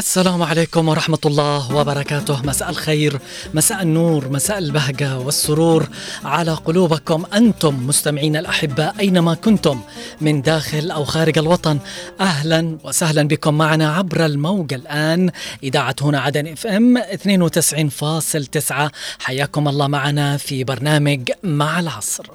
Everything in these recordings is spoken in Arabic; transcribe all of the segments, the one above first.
السلام عليكم ورحمة الله وبركاته. مساء الخير مساء النور مساء البهجة والسرور على قلوبكم أنتم مستمعين الأحباء أينما كنتم من داخل أو خارج الوطن. أهلا وسهلا بكم معنا عبر الموجة الآن إذاعة هنا عدن إف إم 92.9 حياكم الله معنا في برنامج مع العصر.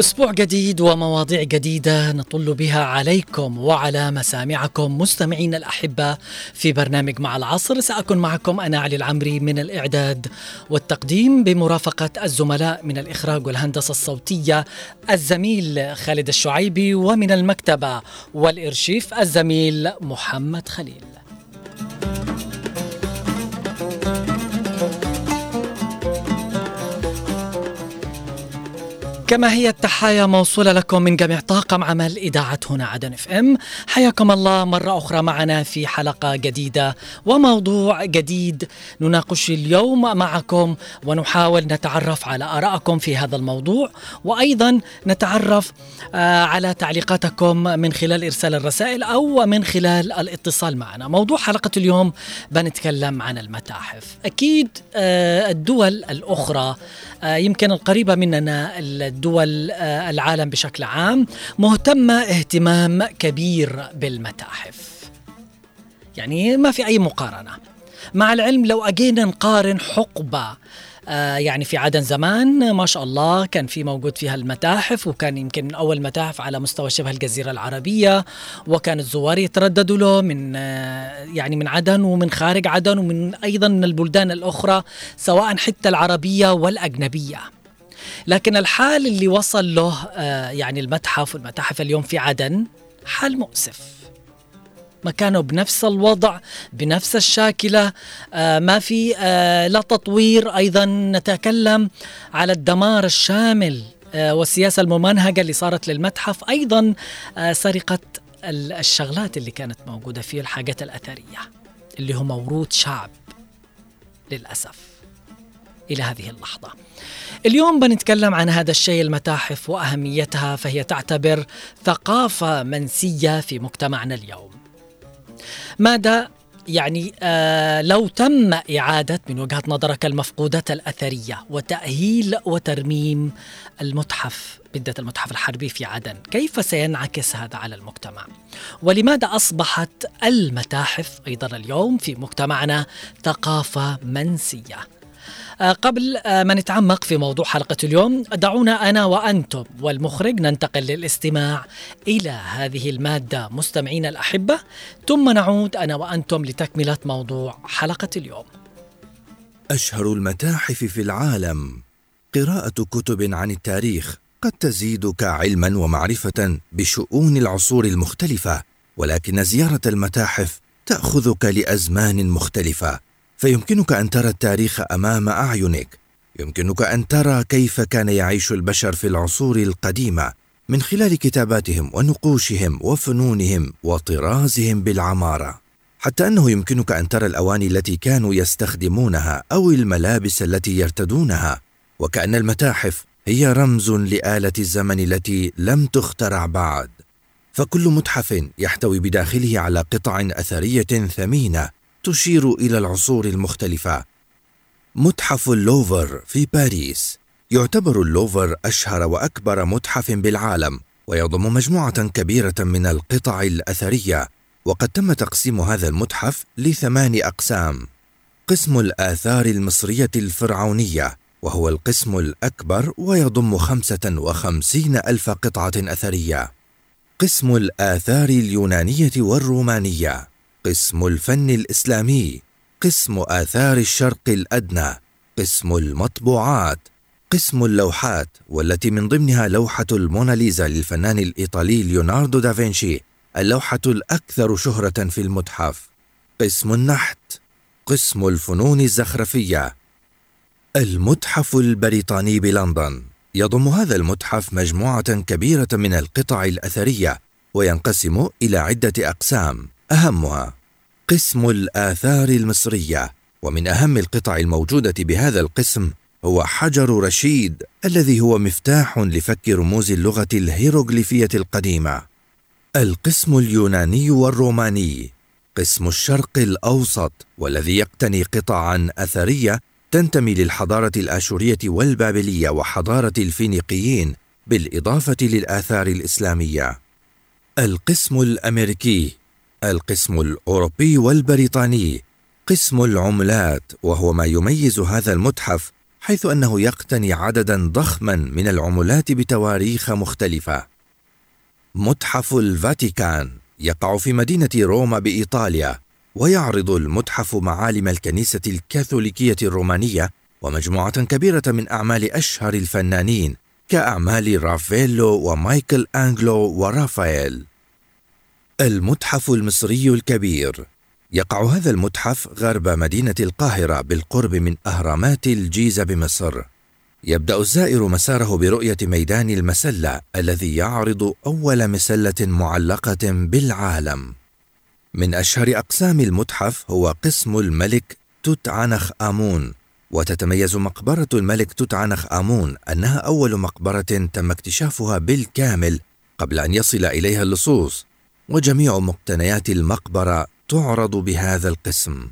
أسبوع جديد ومواضيع جديدة نطل بها عليكم وعلى مسامعكم مستمعين الأحبة في برنامج مع العصر. سأكون معكم أنا علي العمري من الإعداد والتقديم بمرافقة الزملاء من الإخراج والهندسة الصوتية الزميل خالد الشعيبي ومن المكتبة والإرشيف الزميل محمد خليل. كما هي التحايا موصولة لكم من جميع طاقم عمل إذاعة هنا عدن إف إم. حياكم الله مرة أخرى معنا في حلقة جديدة وموضوع جديد نناقش اليوم معكم ونحاول نتعرف على آرائكم في هذا الموضوع وأيضا نتعرف آه، على تعليقاتكم من خلال إرسال الرسائل أو من خلال الاتصال معنا. موضوع حلقة اليوم بنتكلم عن المتاحف. أكيد آه، الدول الأخرى آه، يمكن القريبة مننا الدول آه، العالم بشكل عام مهتمة اهتمام كبير بالمتاحف. يعني ما في أي مقارنة. مع العلم لو أجينا نقارن حقبة آه، يعني في عدن زمان ما شاء الله كان في موجود فيها المتاحف وكان يمكن من أول متاحف على مستوى شبه الجزيرة العربية وكان الزوار يترددوا له من آه، يعني من عدن ومن خارج عدن ومن أيضا من البلدان الأخرى سواء حتى العربية والأجنبية. لكن الحال اللي وصل له آه، يعني المتحف والمتاحف اليوم في عدن حال مؤسف. ما كانوا بنفس الوضع بنفس الشاكلة آه، ما في آه، لا تطوير أيضا. نتكلم على الدمار الشامل والسياسة الممنهجة اللي صارت للمتحف أيضا سرقة الشغلات اللي كانت موجودة فيه الحاجات الأثرية اللي هو موروث شعب للأسف. إلى هذه اللحظة. اليوم بنتكلم عن هذا الشيء المتاحف وأهميتها فهي تعتبر ثقافة منسية في مجتمعنا اليوم. ماذا يعني آه لو تم إعادة من وجهة نظرك المفقودات الأثرية وتأهيل وترميم المتحف بالذات المتحف الحربي في عدن كيف سينعكس هذا على المجتمع؟ ولماذا أصبحت المتاحف أيضا اليوم في مجتمعنا ثقافة منسية؟ قبل آه، ما نتعمق في موضوع حلقة اليوم دعونا أنا وأنتم والمخرج ننتقل للاستماع إلى هذه المادة مستمعين الأحبة. ثم نعود أنا وأنتم لتكملة موضوع حلقة اليوم. أشهر المتاحف في العالم. قراءة كتب عن التاريخ قد تزيدك علما ومعرفة بشؤون العصور المختلفة ولكن زيارة المتاحف تأخذك لأزمان مختلفة. فيمكنك أن ترى التاريخ أمام أعينك. يمكنك أن ترى كيف كان يعيش البشر في العصور القديمة من خلال كتاباتهم ونقوشهم وفنونهم وطرازهم بالعمارة. حتى أنه يمكنك أن ترى الأواني التي كانوا يستخدمونها أو الملابس التي يرتدونها وكأن المتاحف هي رمز لآلة الزمن التي لم تخترع بعد. فكل متحف يحتوي بداخله على قطع أثرية ثمينة تشير إلى العصور المختلفة. متحف اللوفر في باريس. يعتبر اللوفر أشهر وأكبر متحف بالعالم ويضم مجموعة كبيرة من القطع الأثرية وقد تم تقسيم هذا المتحف لثمان أقسام. قسم الآثار المصرية الفرعونية وهو القسم الأكبر ويضم خمسة وخمسين ألف قطعة أثرية. قسم الآثار اليونانية والرومانية. قسم الفن الإسلامي قسم آثار الشرق الأدنى قسم المطبوعات قسم اللوحات والتي من ضمنها لوحة الموناليزا للفنان الإيطالي ليوناردو دافنشي اللوحة الأكثر شهرة في المتحف. قسم النحت قسم الفنون الزخرفية. المتحف البريطاني بلندن. يضم هذا المتحف مجموعة كبيرة من القطع الأثرية وينقسم إلى عدة أقسام. أهمها قسم الآثار المصرية ومن أهم القطع الموجودة بهذا القسم هو حجر رشيد الذي هو مفتاح لفك رموز اللغة الهيروغليفية القديمة. القسم اليوناني والروماني قسم الشرق الأوسط والذي يقتني قطعا أثرية تنتمي للحضارة الآشورية والبابلية وحضارة الفينيقيين بالإضافة للآثار الإسلامية. القسم الأمريكي القسم الأوروبي والبريطاني قسم العملات وهو ما يميز هذا المتحف حيث أنه يقتني عددا ضخما من العملات بتواريخ مختلفة. متحف الفاتيكان يقع في مدينة روما بإيطاليا ويعرض المتحف معالم الكنيسة الكاثوليكية الرومانية ومجموعة كبيرة من أعمال أشهر الفنانين كأعمال رافيلو ومايكل أنجلو ورافائيل. المتحف المصري الكبير يقع هذا المتحف غرب مدينة القاهرة بالقرب من أهرامات الجيزة بمصر. يبدأ الزائر مساره برؤية ميدان المسلة الذي يعرض أول مسلة معلقة بالعالم. من أشهر أقسام المتحف هو قسم الملك توت عنخ آمون، وتتميز مقبرة الملك توت عنخ آمون أنها أول مقبرة تم اكتشافها بالكامل قبل أن يصل إليها اللصوص، وجميع مقتنيات المقبرة تعرض بهذا القسم.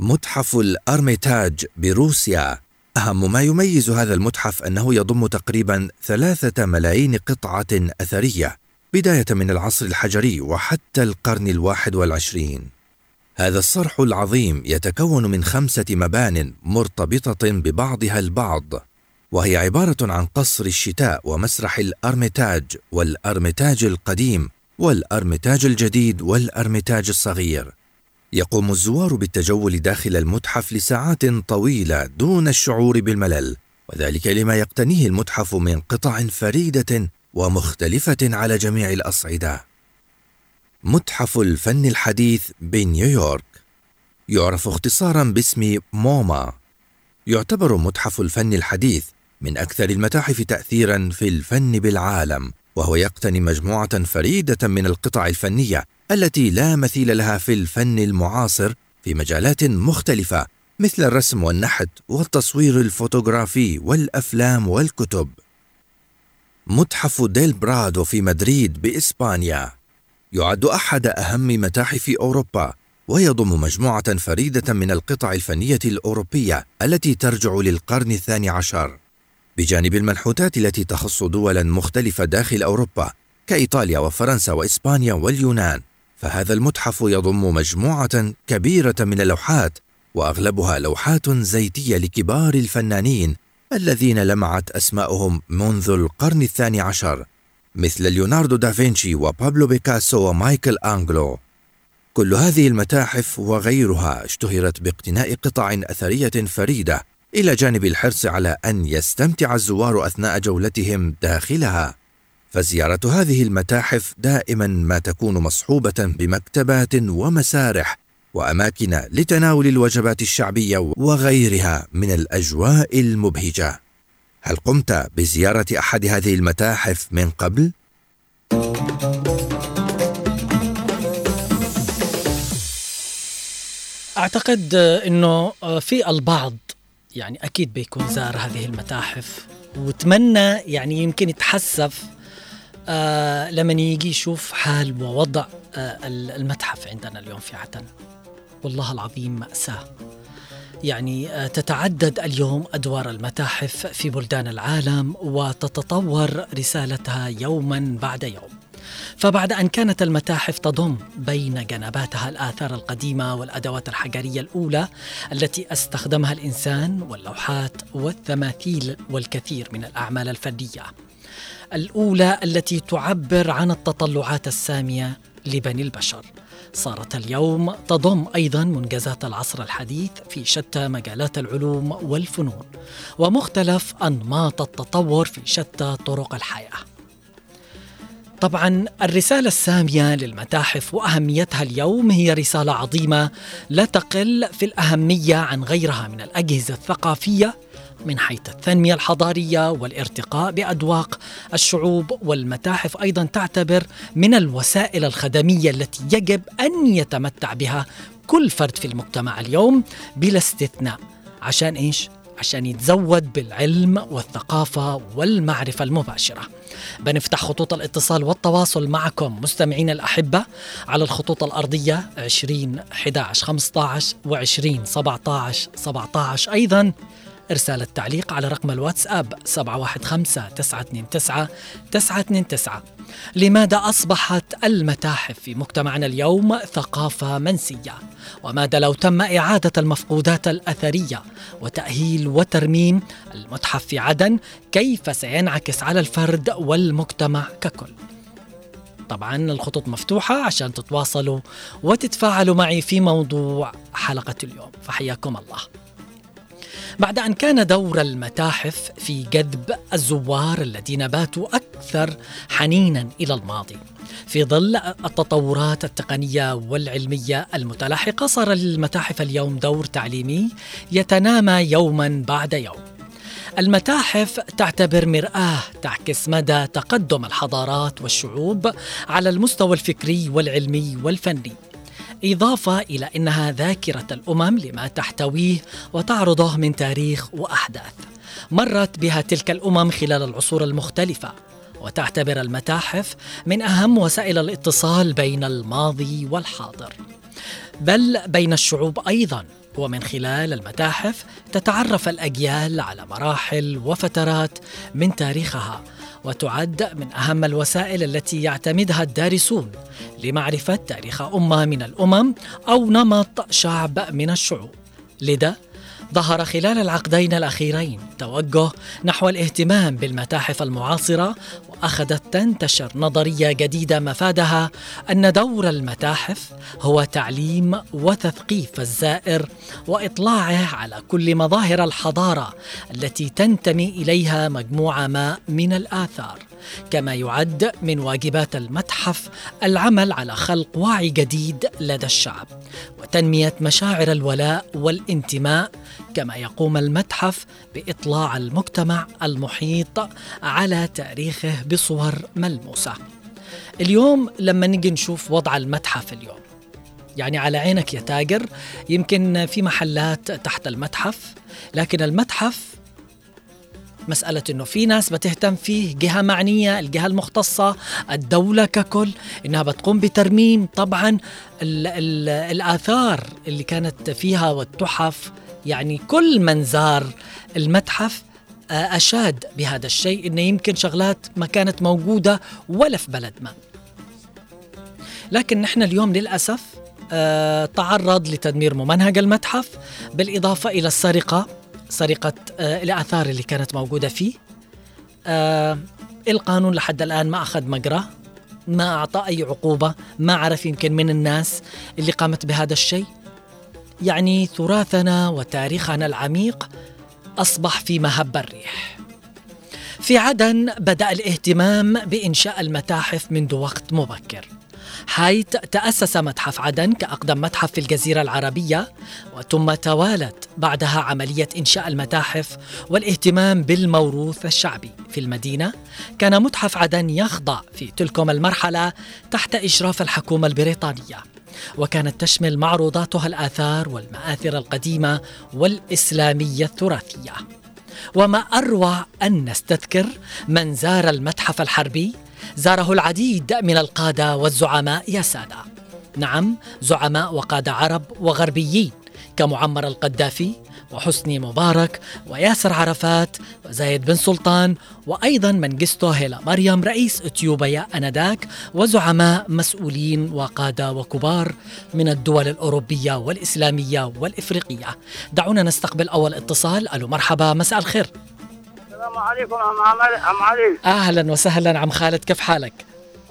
متحف الأرميتاج بروسيا. أهم ما يميز هذا المتحف أنه يضم تقريبا ثلاثة ملايين قطعة أثرية بداية من العصر الحجري وحتى القرن الواحد والعشرين. هذا الصرح العظيم يتكون من خمسة مبان مرتبطة ببعضها البعض وهي عبارة عن قصر الشتاء ومسرح الأرميتاج والأرميتاج القديم والأرمتاج الجديد والأرمتاج الصغير. يقوم الزوار بالتجول داخل المتحف لساعات طويلة دون الشعور بالملل وذلك لما يقتنيه المتحف من قطع فريدة ومختلفة على جميع الأصعدة. متحف الفن الحديث بنيويورك. يعرف اختصارا باسم موما. يعتبر متحف الفن الحديث من أكثر المتاحف تأثيرا في الفن بالعالم. وهو يقتني مجموعة فريدة من القطع الفنية التي لا مثيل لها في الفن المعاصر في مجالات مختلفة مثل الرسم والنحت والتصوير الفوتوغرافي والأفلام والكتب. متحف ديل برادو في مدريد بإسبانيا. يعد أحد أهم متاحف أوروبا ويضم مجموعة فريدة من القطع الفنية الأوروبية التي ترجع للقرن الثاني عشر. بجانب المنحوتات التي تخص دولا مختلفة داخل أوروبا كإيطاليا وفرنسا وإسبانيا واليونان. فهذا المتحف يضم مجموعة كبيرة من اللوحات وأغلبها لوحات زيتية لكبار الفنانين الذين لمعت أسماؤهم منذ القرن الثاني عشر مثل ليوناردو دافنشي وبابلو بيكاسو ومايكل أنجلو. كل هذه المتاحف وغيرها اشتهرت باقتناء قطع أثرية فريدة إلى جانب الحرص على أن يستمتع الزوار أثناء جولتهم داخلها فزيارة هذه المتاحف دائما ما تكون مصحوبة بمكتبات ومسارح وأماكن لتناول الوجبات الشعبية وغيرها من الأجواء المبهجة. هل قمت بزيارة أحد هذه المتاحف من قبل؟ أعتقد إنه في البعض يعني أكيد بيكون زار هذه المتاحف وتمنى يعني يمكن يتحسف آه لما يجي يشوف حال ووضع آه المتحف عندنا اليوم في عدن والله العظيم مأساة. يعني آه تتعدد اليوم أدوار المتاحف في بلدان العالم وتتطور رسالتها يوما بعد يوم. فبعد أن كانت المتاحف تضم بين جنباتها الآثار القديمة والأدوات الحجرية الأولى التي استخدمها الإنسان واللوحات والتماثيل والكثير من الأعمال الفنية الأولى التي تعبر عن التطلعات السامية لبني البشر. صارت اليوم تضم أيضا منجزات العصر الحديث في شتى مجالات العلوم والفنون ومختلف أنماط التطور في شتى طرق الحياة. طبعا الرسالة السامية للمتاحف وأهميتها اليوم هي رسالة عظيمة لا تقل في الأهمية عن غيرها من الأجهزة الثقافية من حيث التنمية الحضارية والارتقاء بأذواق الشعوب والمتاحف أيضا تعتبر من الوسائل الخدمية التي يجب أن يتمتع بها كل فرد في المجتمع اليوم بلا استثناء عشان إيش؟ عشان يتزود بالعلم والثقافة والمعرفة المباشرة. بنفتح خطوط الاتصال والتواصل معكم مستمعين الأحبة على الخطوط الأرضية 20 11 15 و 20 17 17 أيضا إرسال التعليق على رقم الواتساب 715 929 929 لماذا أصبحت المتاحف في مجتمعنا اليوم ثقافة منسية؟ وماذا لو تم إعادة المفقودات الأثرية وتأهيل وترميم المتحف في عدن كيف سينعكس على الفرد والمجتمع ككل؟ طبعا الخطوط مفتوحة عشان تتواصلوا وتتفاعلوا معي في موضوع حلقة اليوم فحياكم الله بعد أن كان دور المتاحف في جذب الزوار الذين باتوا أكثر حنينا إلى الماضي. في ظل التطورات التقنية والعلمية المتلاحقة صار للمتاحف اليوم دور تعليمي يتنامى يوما بعد يوم. المتاحف تعتبر مرآة تعكس مدى تقدم الحضارات والشعوب على المستوى الفكري والعلمي والفني. إضافة إلى أنها ذاكرة الأمم لما تحتويه وتعرضه من تاريخ وأحداث. مرت بها تلك الأمم خلال العصور المختلفة وتعتبر المتاحف من أهم وسائل الاتصال بين الماضي والحاضر. بل بين الشعوب أيضا ومن خلال المتاحف تتعرف الأجيال على مراحل وفترات من تاريخها وتعد من أهم الوسائل التي يعتمدها الدارسون لمعرفة تاريخ أمة من الأمم أو نمط شعب من الشعوب. لذا ظهر خلال العقدين الأخيرين توجه نحو الاهتمام بالمتاحف المعاصرة وأخذت تنتشر نظرية جديدة مفادها أن دور المتاحف هو تعليم وتثقيف الزائر وإطلاعه على كل مظاهر الحضارة التي تنتمي إليها مجموعة ما من الآثار. كما يعد من واجبات المتحف العمل على خلق وعي جديد لدى الشعب وتنمية مشاعر الولاء والانتماء كما يقوم المتحف بإطلاع المجتمع المحيط على تاريخه بصور ملموسة. اليوم لما نجي نشوف وضع المتحف اليوم يعني على عينك يا تاجر يمكن في محلات تحت المتحف لكن المتحف مسألة أنه في ناس بتهتم فيه جهة معنية الجهة المختصة الدولة ككل أنها بتقوم بترميم طبعا ال ال الآثار اللي كانت فيها والتحف. يعني كل من زار المتحف آه، أشاد بهذا الشيء أنه يمكن شغلات ما كانت موجودة ولا في بلد ما. لكن نحن اليوم للأسف آه، تعرض لتدمير ممنهج المتحف بالإضافة إلى السرقة. سرقة آه، الآثار اللي كانت موجودة فيه. آه، القانون لحد الآن ما أخذ مجرى ما أعطى أي عقوبة ما عرف يمكن من الناس اللي قامت بهذا الشيء. يعني تراثنا وتاريخنا العميق أصبح في مهب الريح. في عدن بدأ الاهتمام بإنشاء المتاحف منذ وقت مبكر. حيث تأسس متحف عدن كأقدم متحف في الجزيرة العربية وثم توالت بعدها عملية إنشاء المتاحف والاهتمام بالموروث الشعبي في المدينة. كان متحف عدن يخضع في تلكم المرحلة تحت إشراف الحكومة البريطانية وكانت تشمل معروضاتها الآثار والمآثر القديمة والإسلامية التراثية. وما أروع أن نستذكر من زار المتحف الحربي زاره العديد من القادة والزعماء يا سادة. نعم زعماء وقادة عرب وغربيين كمعمر القذافي وحسني مبارك وياسر عرفات وزايد بن سلطان وأيضا منجستو هيلا مريم رئيس إثيوبيا أنذاك وزعماء مسؤولين وقادة وكبار من الدول الأوروبية والإسلامية والإفريقية. دعونا نستقبل أول اتصال. ألو مرحبا مساء الخير. السلام عليكم عم علي. أهلا وسهلا عم خالد كيف حالك؟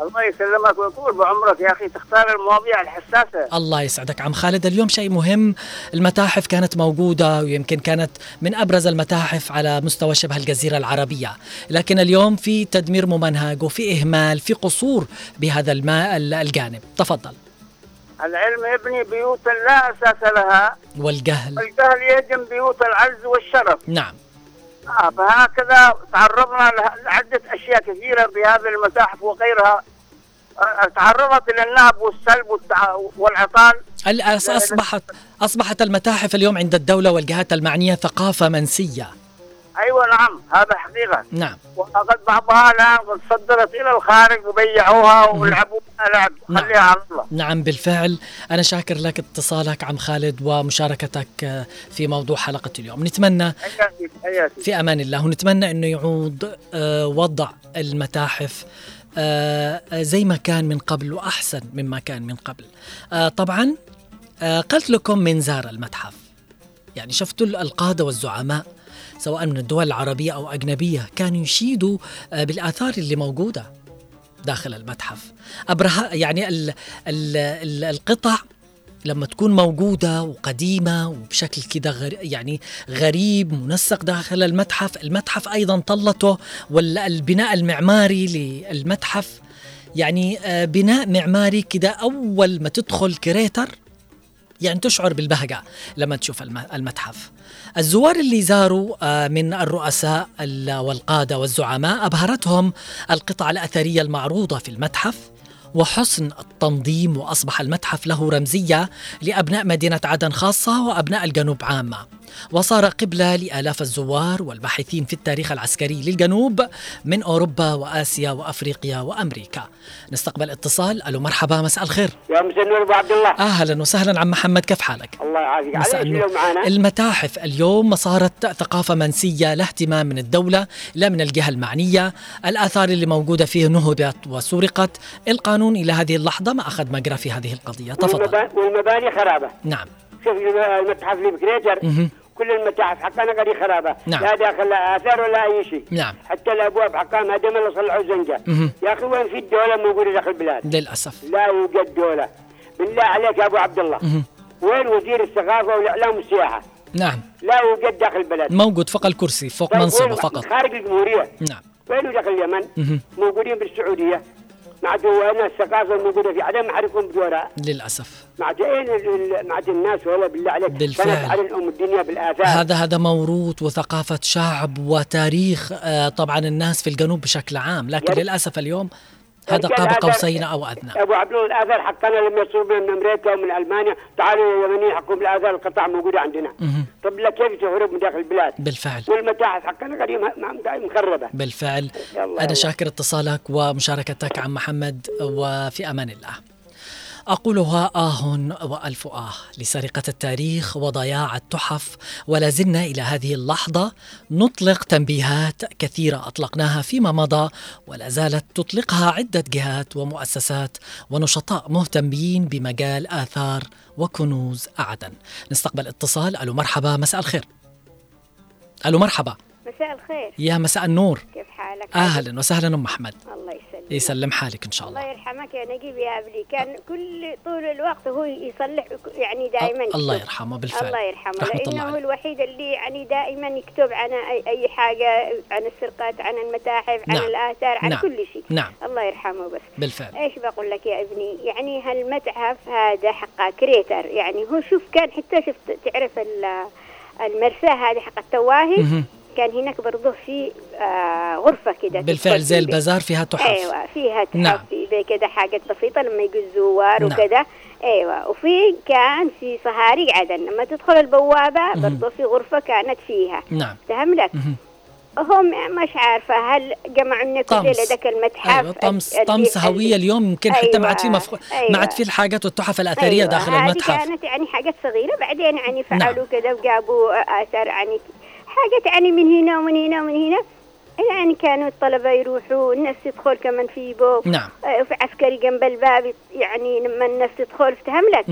الله يسلمك ويطول بعمرك يا أخي. تختار المواضيع الحساسة. الله يسعدك. عم خالد اليوم شيء مهم. المتاحف كانت موجودة ويمكن كانت من أبرز المتاحف على مستوى شبه الجزيرة العربية. لكن اليوم في تدمير ممنهج وفي إهمال في قصور بهذا الماء الجانب. تفضل. العلم يبني بيوتا لا أساس لها. والجهل. والجهل يهدم بيوت العز والشرف. نعم. آه فهكذا تعرضنا لعدة أشياء كثيرة بهذه المتاحف وغيرها. تعرضت إلى النهب والسلب والعطال. أصبحت أصبحت المتاحف اليوم عند الدولة والجهات المعنية ثقافة منسية؟ أيوه نعم هذا حقيقة. نعم. وقد بعضها الآن قد صدرت إلى الخارج وبيعوها ولعبوها لعب نعم. خليها على الله. نعم بالفعل. أنا شاكر لك اتصالك عم خالد ومشاركتك آه، في موضوع حلقة اليوم. نتمنى حياتي حياتي. في أمان الله ونتمنى إنه يعود آه، وضع المتاحف آه، زي ما كان من قبل وأحسن مما كان من قبل. طبعا قلت لكم من زار المتحف. يعني شفتوا القادة والزعماء؟ سواء من الدول العربية أو أجنبية كانوا يشيدوا آه، بالآثار اللي موجودة داخل المتحف. أبرها يعني ال ال ال القطع لما تكون موجودة وقديمة وبشكل كده غري يعني غريب منسق داخل المتحف المتحف أيضا طلته والبناء المعماري للمتحف يعني آه، بناء معماري كده أول ما تدخل كريتر يعني تشعر بالبهجة لما تشوف الم- المتحف. الزوار اللي زاروا آه، من الرؤساء ال- والقادة والزعماء أبهرتهم القطع الأثرية المعروضة في المتحف وحسن التنظيم وأصبح المتحف له رمزية لأبناء مدينة عدن خاصة وأبناء الجنوب عامة. وصار قبلة لآلاف الزوار والباحثين في التاريخ العسكري للجنوب من أوروبا وآسيا وأفريقيا وأمريكا. نستقبل اتصال. ألو مرحبا مساء الخير. يا مساء النور أبو عبد الله. أهلا وسهلا عم محمد كيف حالك؟ الله يعافيك. مساء النور. اليوم معنا المتاحف اليوم صارت ثقافة منسية لا اهتمام من الدولة لا من الجهة المعنية. الآثار اللي موجودة فيه نهبت وسرقت. القانون إلى هذه اللحظة ما أخذ مجرى في هذه القضية. تفضل. والمبا- والمباني خرابة. نعم. شوف المتحف اللي بكريتر. كل المتاحف حقنا قاعد خرابه نعم. لا داخل آثار ولا أي شيء. نعم. حتى الأبواب حقها هدم الله صلحوا زنجة. مهم. يا أخي وين في الدولة موجوده داخل البلاد؟ للأسف. لا يوجد دولة. بالله عليك يا أبو عبد الله مهم. وين وزير الثقافة والإعلام والسياحة؟ نعم. لا يوجد داخل البلد موجود فوق الكرسي فوق طيب منصبه فقط. خارج الجمهورية؟ نعم. وين داخل اليمن. موجودين بالسعودية. معناته وين الثقافة الموجودة في حد يكون بدورها للأسف. معناته اين معناته الناس ولا بالله عليك. بالفعل. كانت على الأم الدنيا بالآثار. هذا هذا موروث وثقافة شعب وتاريخ آه، طبعا الناس في الجنوب بشكل عام لكن للأسف اليوم هذا قاب قوسين أو أدنى. أبو عبد الله الاثار حقنا لما يصيروا من أمريكا ومن ألمانيا تعالوا يا يمنيين حقهم الاثار القطع موجوده عندنا. طب لا كيف تهرب من داخل البلاد؟ بالفعل. والمتاحف حقنا قديمه مخربة. بالفعل. يلا. شاكر اتصالك ومشاركتك عم محمد وفي أمان الله. أقولها آه وألف آه. لسرقة التاريخ وضياع التحف ولا زلنا إلى هذه اللحظة نطلق تنبيهات كثيرة أطلقناها فيما مضى ولا زالت تطلقها عدة جهات ومؤسسات ونشطاء مهتمين بمجال آثار وكنوز عدن نستقبل اتصال. ألو مرحبا مساء الخير. ألو مرحبا. مساء الخير. يا مساء النور. كيف حالك؟ أهلا وسهلا أم أحمد. الله يسلمك. يسلم حالك إن شاء الله. الله يرحمك يا نجيب يا أبلي. كان كل طول الوقت هو يصلح يعني دائما. الله. يرحمه بالفعل. الله يرحمه. لأنه هو. الوحيد اللي يعني دائما يكتب عن اي, أي حاجة عن السرقات عن المتاحف عن نعم. الآثار عن نعم. كل شيء. نعم. الله يرحمه بس. بالفعل. إيش بقول لك يا ابني؟ يعني هالمتحف هذا حق كريتر. يعني هو شوف كان حتى شفت تعرف ال- المرساه هذه حق التواهي. كان هناك برضه في آه غرفة كده بالفعل زي البازار فيها تحف أيوه فيها تحف نعم. زي كده حاجات بسيطة لما يجوا الزوار نعم. وكده أيوه وفي كان في صهاريج عدن لما تدخل البوابة مهم. برضه في غرفة كانت فيها نعم فهم لك. هم مش عارفة هل جمعوا لنا كل. لدك المتحف أيوه طمس طمس هوية اليوم يمكن حتى ما عاد في أيوة،. ما أيوة. عاد في الحاجات والتحف الأثرية أيوة. داخل المتحف كانت يعني حاجات صغيرة بعدين يعني نعم. فعلوا كده وجابوا اثار يعني حاجات يعني من هنا ومن هنا ومن هنا. يعني كانوا الطلبة يروحوا الناس تدخل كمان في بوك. نعم. آه، وفي عسكري جنب الباب يعني لما الناس تدخل افتهم لك.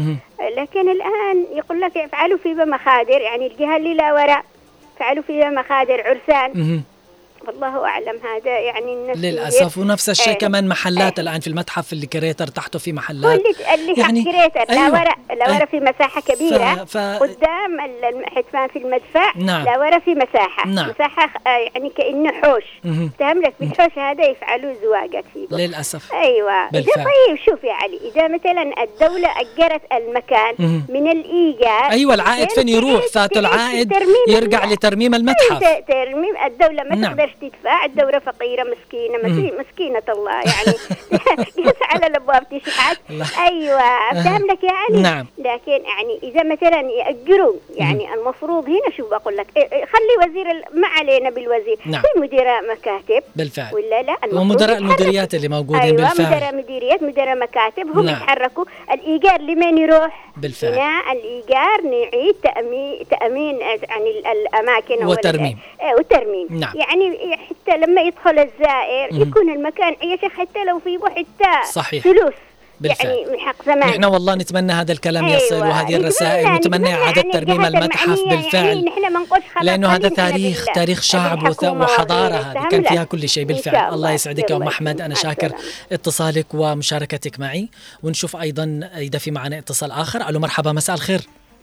لكن الآن يقول لك افعلوا فيها مخادر يعني الجهة اللي لا وراء. فعلوا فيها مخادر عرسان. والله أعلم هذا يعني الناس للأسف ونفس الشيء إيه. كمان محلات إيه. الآن في المتحف اللي كريتر تحته في محلات اللي اللي يعني- كريتر لا أيوة. وراء لا وراء أي. في مساحة كبيرة ف... ف... قدام ال- الحتفان في المدفع نعم. لا وراء في مساحة نعم. مساحة آه، يعني كأنه حوش مهم. فهم لك بالحوش هذا يفعلوا زواجات فيه للأسف أيوه إذا بالفعل. طيب شوف يا علي إذا مثلا الدولة أجرت المكان. من الإيجار أيوه العائد فين يروح تعيد العائد يرجع لترميم المتحف ترميم الدولة ما نعم. تقدرش تدفع الدورة فقيرة مسكينة مسكينة, الله يعني جالسة على الأبواب تشحت. أيوة أفهم لك يعني نعم. لكن يعني إذا مثلا يأجروا يعني المفروض هنا شو بقول لك خلي وزير ما علينا بالوزير نعم. في مدراء مكاتب بالفعل ولا لا ومدراء. المديريات اللي موجودين أيوة بالفعل مدراء مديريات مدراء مكاتب هم نعم. يتحركوا الإيجار لمن يروح بالفعل. هنا الإيجار نعيد تأمين تأمين يعني ال- الأماكن وترميم. إيه، وترميم نعم. يعني حتى لما يدخل الزائر مم. يكون المكان يا شيخ حتى لو في حتى صحيح. فلوس بالفعل. يعني من حق زمان. نحن والله نتمنى هذا الكلام أيوة. يصل وهذه الرسائل نتمنى- إعادة يعني ترميم المتحف المعنية بالفعل. يعني نحن ما نقولش لأنه هذا تاريخ بال- تاريخ شعب وغيره. هذه. كان. فيها كل شيء بالفعل. الله. يسعدك يا أحمد. أنا مع شاكر. اتصالك ومشاركتك معي. ونشوف أيضا إذا في معنا اتصال آخر. ألو مرحبا. مساء الخير.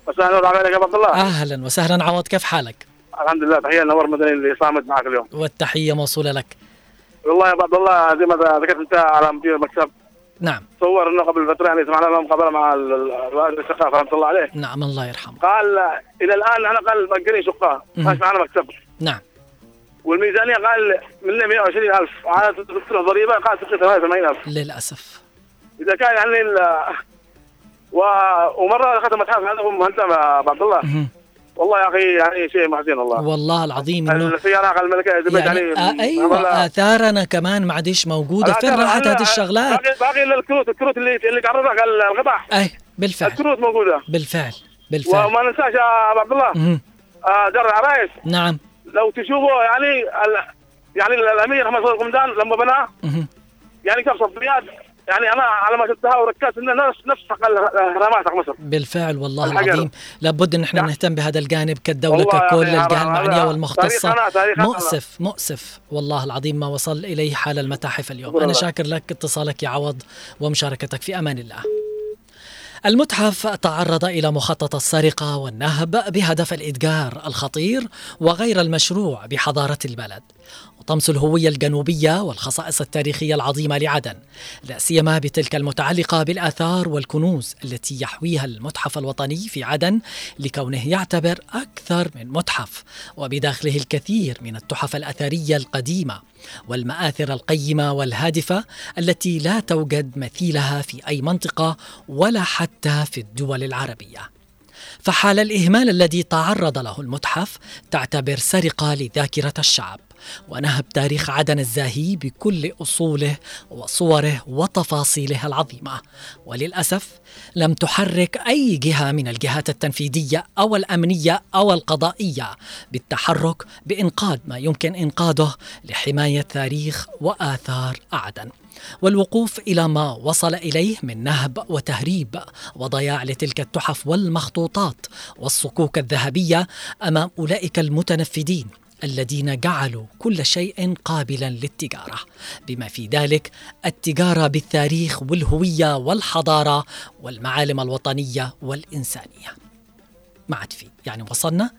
مساء النور. عليك يا عبد الله؟ أهلا وسهلا. عوض كيف حالك؟ الحمد لله تحية لنور مدني اللي صامت معك اليوم. والتحية موصولة لك. والله يا عبد الله زي ما ذكرت أنت على مدير المكتب نعم. صور انه قبل فترة يعني سمعنا له مقابله مع ال- ال- الوالد الثقافه رحمة الله عليه. نعم الله يرحمه. قال إلى الآن أنا قال مأجرين شقه. ماشي معنا مكتب. نعم. والميزانية قال من 120000 وعلى تدخل ضريبة قال 88000 للأسف. إذا كان يعني و... ومرة اخذت متحف مهندم يا ابو عبد الله. والله يا أخي يعني شيء محزن والله. والله العظيم إنه السيارة الملكيه زبد يعني يعني آه أيوه آثارنا كمان ما عادش موجودة. فين راحت هذه الشغلات؟ باقي باقي الكروت الكروت اللي اللي تعرضها قال القطع أي بالفعل. الكروت موجودة. بالفعل بالفعل. وما ننساش يا أبو عبد الله. آه در العرايس نعم. لو تشوفوا يعني ال... يعني الأمير محمد القمدان لما بناه. يعني كيف صفيات يعني أنا على ما شفتها وركزت إنه نفس نفس حق مصر. بالفعل والله الحجر. العظيم. لابد إن إحنا يعني- نهتم بهذا الجانب كالدولة والله يا ككل الجهة هذا المعنية والمختصة تاريخنا- تاريخنا. مؤسف مؤسف. والله العظيم ما وصل إليه حال المتاحف اليوم. لك. شاكر لك اتصالك يا عوض ومشاركتك في أمان الله. المتحف تعرض إلى مخطط السرقة والنهب بهدف الإتجار الخطير وغير المشروع بحضارة البلد. وطمس الهوية الجنوبية والخصائص التاريخية العظيمة لعدن لا سيما بتلك المتعلقة بالآثار والكنوز التي يحويها المتحف الوطني في عدن لكونه يعتبر أكثر من متحف وبداخله الكثير من التحف الأثرية القديمة والمآثر القيمة والهادفة التي لا توجد مثيلها في أي منطقة ولا حتى في الدول العربية. فحال الإهمال الذي تعرض له المتحف تعتبر سرقة لذاكرة الشعب. ونهب تاريخ عدن الزاهي بكل أصوله وصوره وتفاصيله العظيمة. وللأسف لم تحرك أي جهة من الجهات التنفيذية أو الأمنية أو القضائية بالتحرك بإنقاذ ما يمكن إنقاذه لحماية تاريخ وآثار عدن والوقوف إلى ما وصل إليه من نهب وتهريب وضياع لتلك التحف والمخطوطات والصكوك الذهبية أمام أولئك المتنفذين. الذين جعلوا كل شيء قابلا للتجارة. بما في ذلك التجارة بالتاريخ والهوية والحضارة والمعالم الوطنية والإنسانية. ما عاد في يعني وصلنا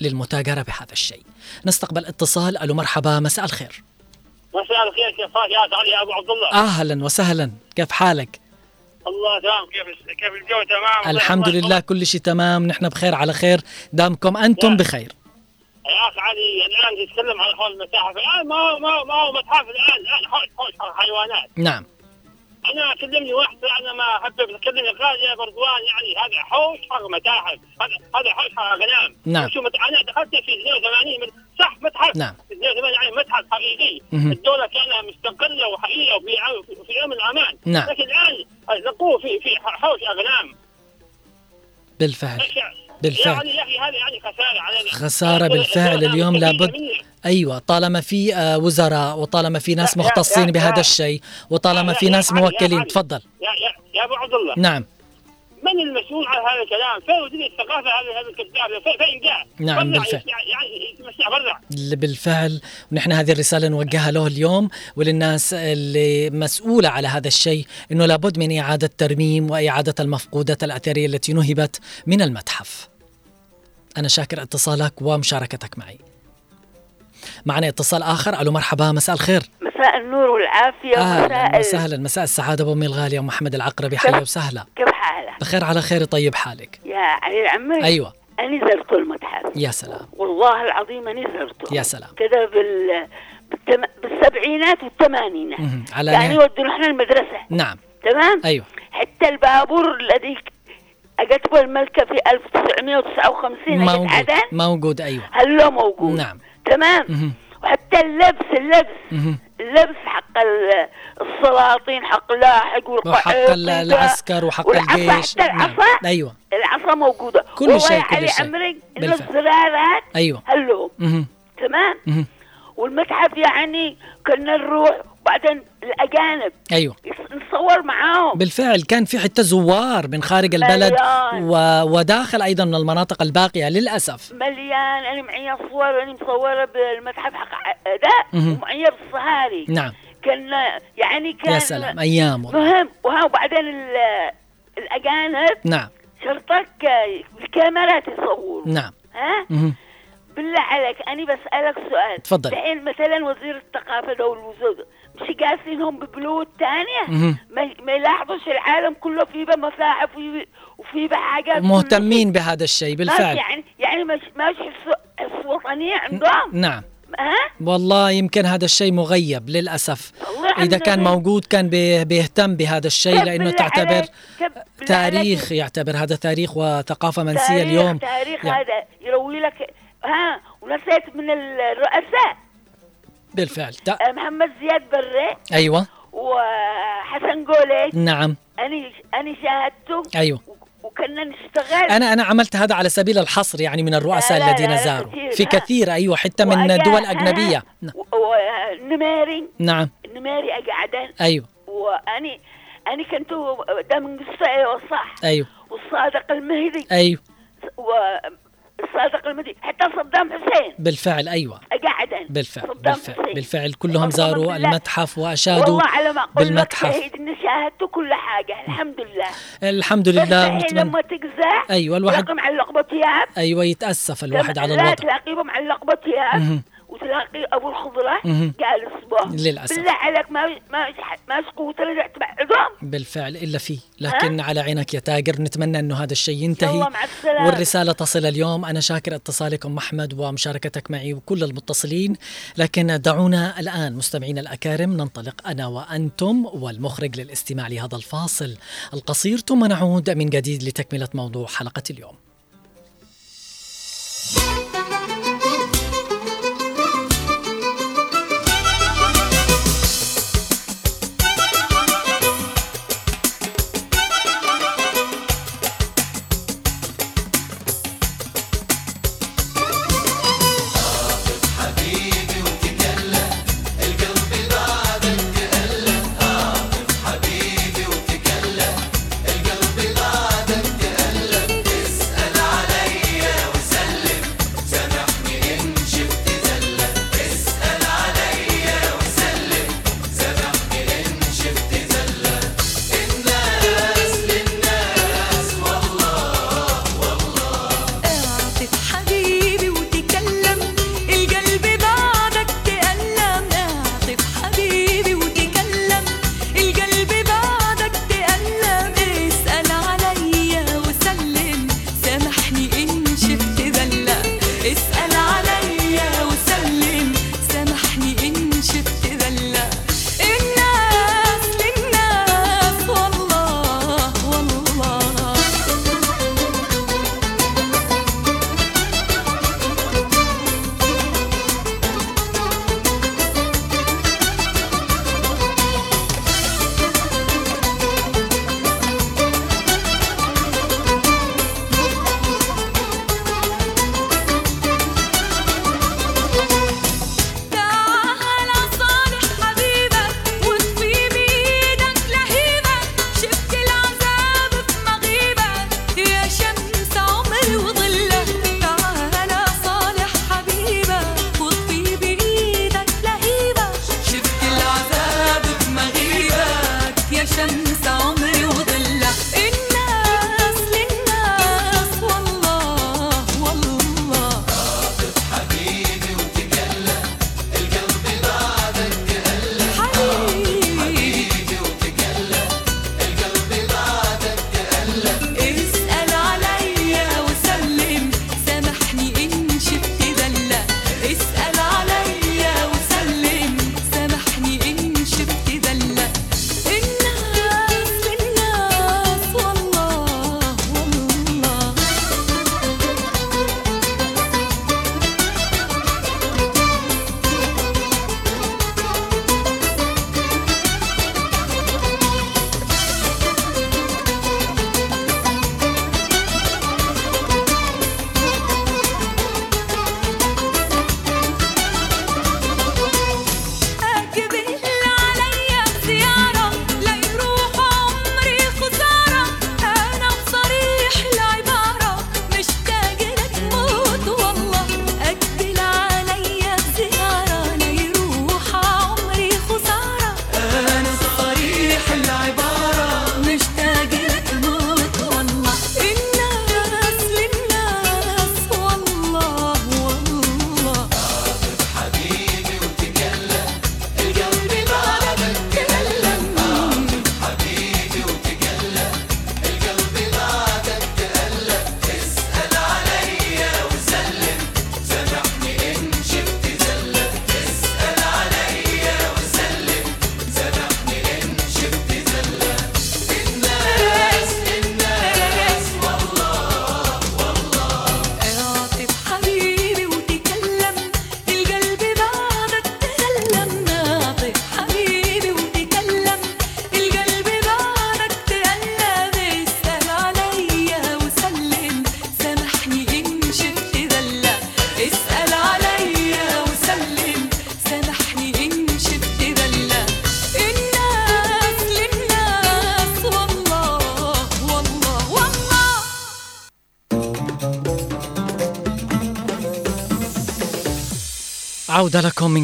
للمتاجرة بهذا الشيء. نستقبل اتصال. ألو مرحبا مساء الخير. مساء الخير كيف يا علي يا أبو عبد الله. أهلا وسهلا. كيف حالك؟ الله تمام. كيف كيف الجو؟ تمام؟ الحمد لله كل شيء تمام. نحن بخير على خير. دامكم أنتم بخير. يا اخ علي الآن تتكلم عن حول المتاحف. الآن ما هو ما هو ما هو متحف الآن. الآن حوش حوش حيوانات. نعم. أنا كلمني واحد أنا ما حبيت اتكلم قال يا بردوان يعني. هذا حوش حق متاحف. هذا هذا حوش حق غنام. نعم. شو مت... أنا دخلت في 82 من... صح متحف. نعم. في 82 يعني متحف حقيقي. الدولة كانت مستقلة وحقيقيه وفي في امن الأمان. نعم. لكن الآن لقوه في في حوش أغنام. بالفعل. بالفعل. يعني يا أخي هذا يعني خسارة علينا خسارة بالفعل اليوم لابد أيوة طالما في آه، وزراء وطالما في ناس مختصين بهذا الشيء وطالما في ناس موكلين. تفضل. يا يا أبو عبد الله. نعم. من المسؤول عن هذا الكلام؟ فين وزير الثقافة هذا هذا الكذاب؟ فين جاء؟ نعم، بالفعل. يعني اللي بالفعل ونحن هذه الرسالة نوجهها له اليوم وللناس اللي مسؤولة على هذا الشيء إنه لابد من إعادة ترميم وإعادة المفقودات الأثرية التي نهبت من المتحف. أنا شاكر اتصالك ومشاركتك معي. معنا اتصال آخر ألو مرحبا مساء مساء مساء النور والعافية أهلا وسهلا مساء السعادة أبو امي الغالية ام محمد العقربي حيا وسهلا. كيف حالك؟ بخير على خير طيب حالك. يا علي العمري أيوه. أنا زرت المتحف. يا سلام. والله العظيم أنا زرته. يا سلام. كذا بال بالتم... بالسبعينات والثمانينات. على يعني نهاية يودونا إحنا المدرسة. نعم. تمام؟ أيوة. حتى البابور الذي أجته الملكة في 1959 نجت موجود. عدن موجود أيوة. هلا موجود؟ نعم. تمام؟ مهم. وحتى اللبس اللبس. اللبس حق ال- السلاطين حق لاحق وحق العسكر وحق الجيش حتى نعم. العصا أيوة العصا موجودة كل شيء، كل شيء. عمرك بالفعل. الزرارات أيوة هلو مهم. تمام. والمتحف يعني كنا نروح وبعدين الأجانب. أيوة. يص- نصور معاهم. بالفعل كان في حتى زوار من خارج البلد مليان. و... وداخل أيضا من المناطق الباقية للأسف. مليان. أنا معي صور أنا مصورة بالمتحف حق مهم. ومعي بالصهاري نعم. كنا يعني كان يا سلام أيام والله. مهم. وها وبعدين ال- الأجانب نعم. شرطك الكاميرات يصوروا نعم. ها. بالله عليك أنا بسألك سؤال. تفضل. الحين مثلا وزير الثقافة ده والوزير مش قاسينهم ببلود تانية. ما, يلاحظوش العالم كله في به متاحف وفي به حاجات مهتمين بهذا الشيء. بالفعل يعني يعني مش حس وطنية عندهم نعم ها والله يمكن هذا الشيء مغيب للأسف إذا كان. موجود كان بي- بيهتم بهذا الشيء لأنه تعتبر تاريخ؟ يعتبر هذا تاريخ وثقافة منسية تاريخ اليوم تاريخ يعني هذا يروي لك ها ونسيت من الرؤساء بالفعل. تا- آه، محمد زياد بري. أيوة. وحسن قولي. نعم. أنا أنا شاهدته. أيوة. و- وكنا نشتغل. أنا أنا عملت هذا على سبيل الحصر يعني من الرؤساء لا، لا، الذين زاروا. كثير، في ها. كثير أيوة حتى من دول ها، أجنبية. ن- و- ونميري نعم. نميري أقعدن أيوة. وأني أنا كنت ده من قصة أيوة صح. أيوة. والصادق المهدي. أيوة. والصادق المهدي حتى صدام حسين بالفعل أيوة أقعدن بالفعل صدام بالفعل حسين. بالفعل كلهم زاروا بالله. المتحف وأشادوا والله على ما بالمتحف. شهيد إني شاهدت كل حاجة الحمد لله الحمد بس لله الحين ونتمنى لما تقزع أيوة، الواحد- تلاقي معلق بثياب أيوة يتأسف الواحد على لا الوضع تلاقيه معلق بثياب مهم. وتلاقي أبو الخضرة. جالس به للأسف. بالله عليك ما ما ما قوة رجع تبعدهم بالفعل إلا فيه. لكن على عينك يا تاجر نتمنى أنه هذا الشيء ينتهي. مع. والرسالة تصل اليوم. أنا شاكر اتصالكم أحمد ومشاركتك معي وكل المتصلين. لكن دعونا الآن مستمعينا الأكارم ننطلق أنا وأنتم والمخرج للاستماع لهذا الفاصل القصير. ثم نعود من جديد لتكملة موضوع حلقة اليوم.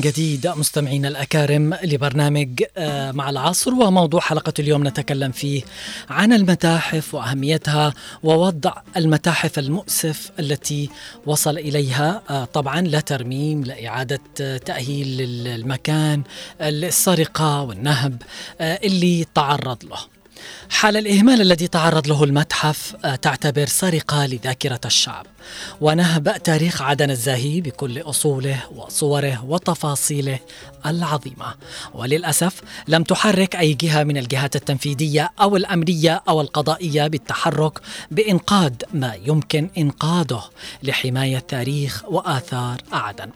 جديد. مستمعينا الأكارم لبرنامج آه، مع العصر وموضوع حلقة اليوم نتكلم فيه عن المتاحف وأهميتها ووضع المتاحف المؤسف التي وصل إليها. آه، طبعا لا ترميم لا إعادة آه، تأهيل المكان السرقة والنهب اللي تعرض له. حال الإهمال الذي تعرض له المتحف تعتبر سرقة لذاكرة الشعب. ونهب تاريخ عدن الزاهي بكل أصوله وصوره وتفاصيله العظيمة. وللأسف لم تحرك أي جهة من الجهات التنفيذية أو الأمنية أو القضائية بالتحرك بإنقاذ ما يمكن إنقاذه لحماية تاريخ وآثار عدن.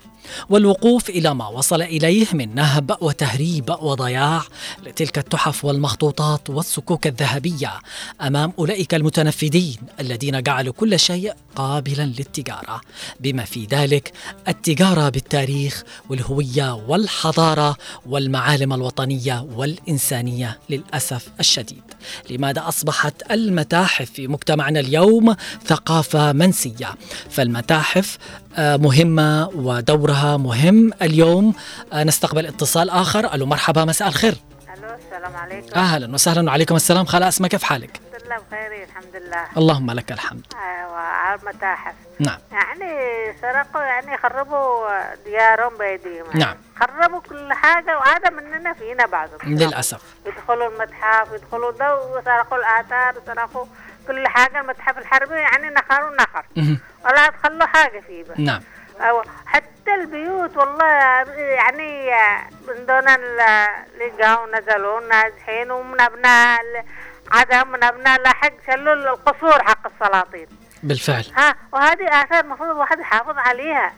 والوقوف إلى ما وصل إليه من نهب وتهريب وضياع لتلك التحف والمخطوطات والصكوك الذهبية أمام أولئك المتنفذين الذين جعلوا كل شيء قابلا للتجارة. بما في ذلك التجارة بالتاريخ والهوية والحضارة والمعالم الوطنية والإنسانية للأسف الشديد. لماذا أصبحت المتاحف في مجتمعنا اليوم ثقافة منسية. فالمتاحف آه، مهمة ودورها مهم. اليوم آه، نستقبل اتصال آخر. ألو مرحبا مساء الخير. ألو السلام عليكم. أهلا وسهلا وعليكم السلام. خالة أسماء كيف حالك؟ الحمد لله بخير الحمد لله. اللهم لك الحمد. أيوه على المتاحف. نعم. يعني سرقوا يعني خربوا ديارهم بأيديهم. يعني. نعم. خربوا كل حاجة وهذا مننا فينا بعضهم للأسف. يدخلوا المتحف يدخلوا ده وسرقوا الآثار وسرقوا كل حاجة المتحف الحربي يعني نخر مهم. ولا تخلوا حاجة فيه بس. نعم. أو حتى البيوت والله يعني من دون لقوا نزلوا نازحين ومن أبناء عدم من أبناء لاحق شلوا القصور حق السلاطين. بالفعل. ها وهذه آثار المفروض الواحد يحافظ عليها.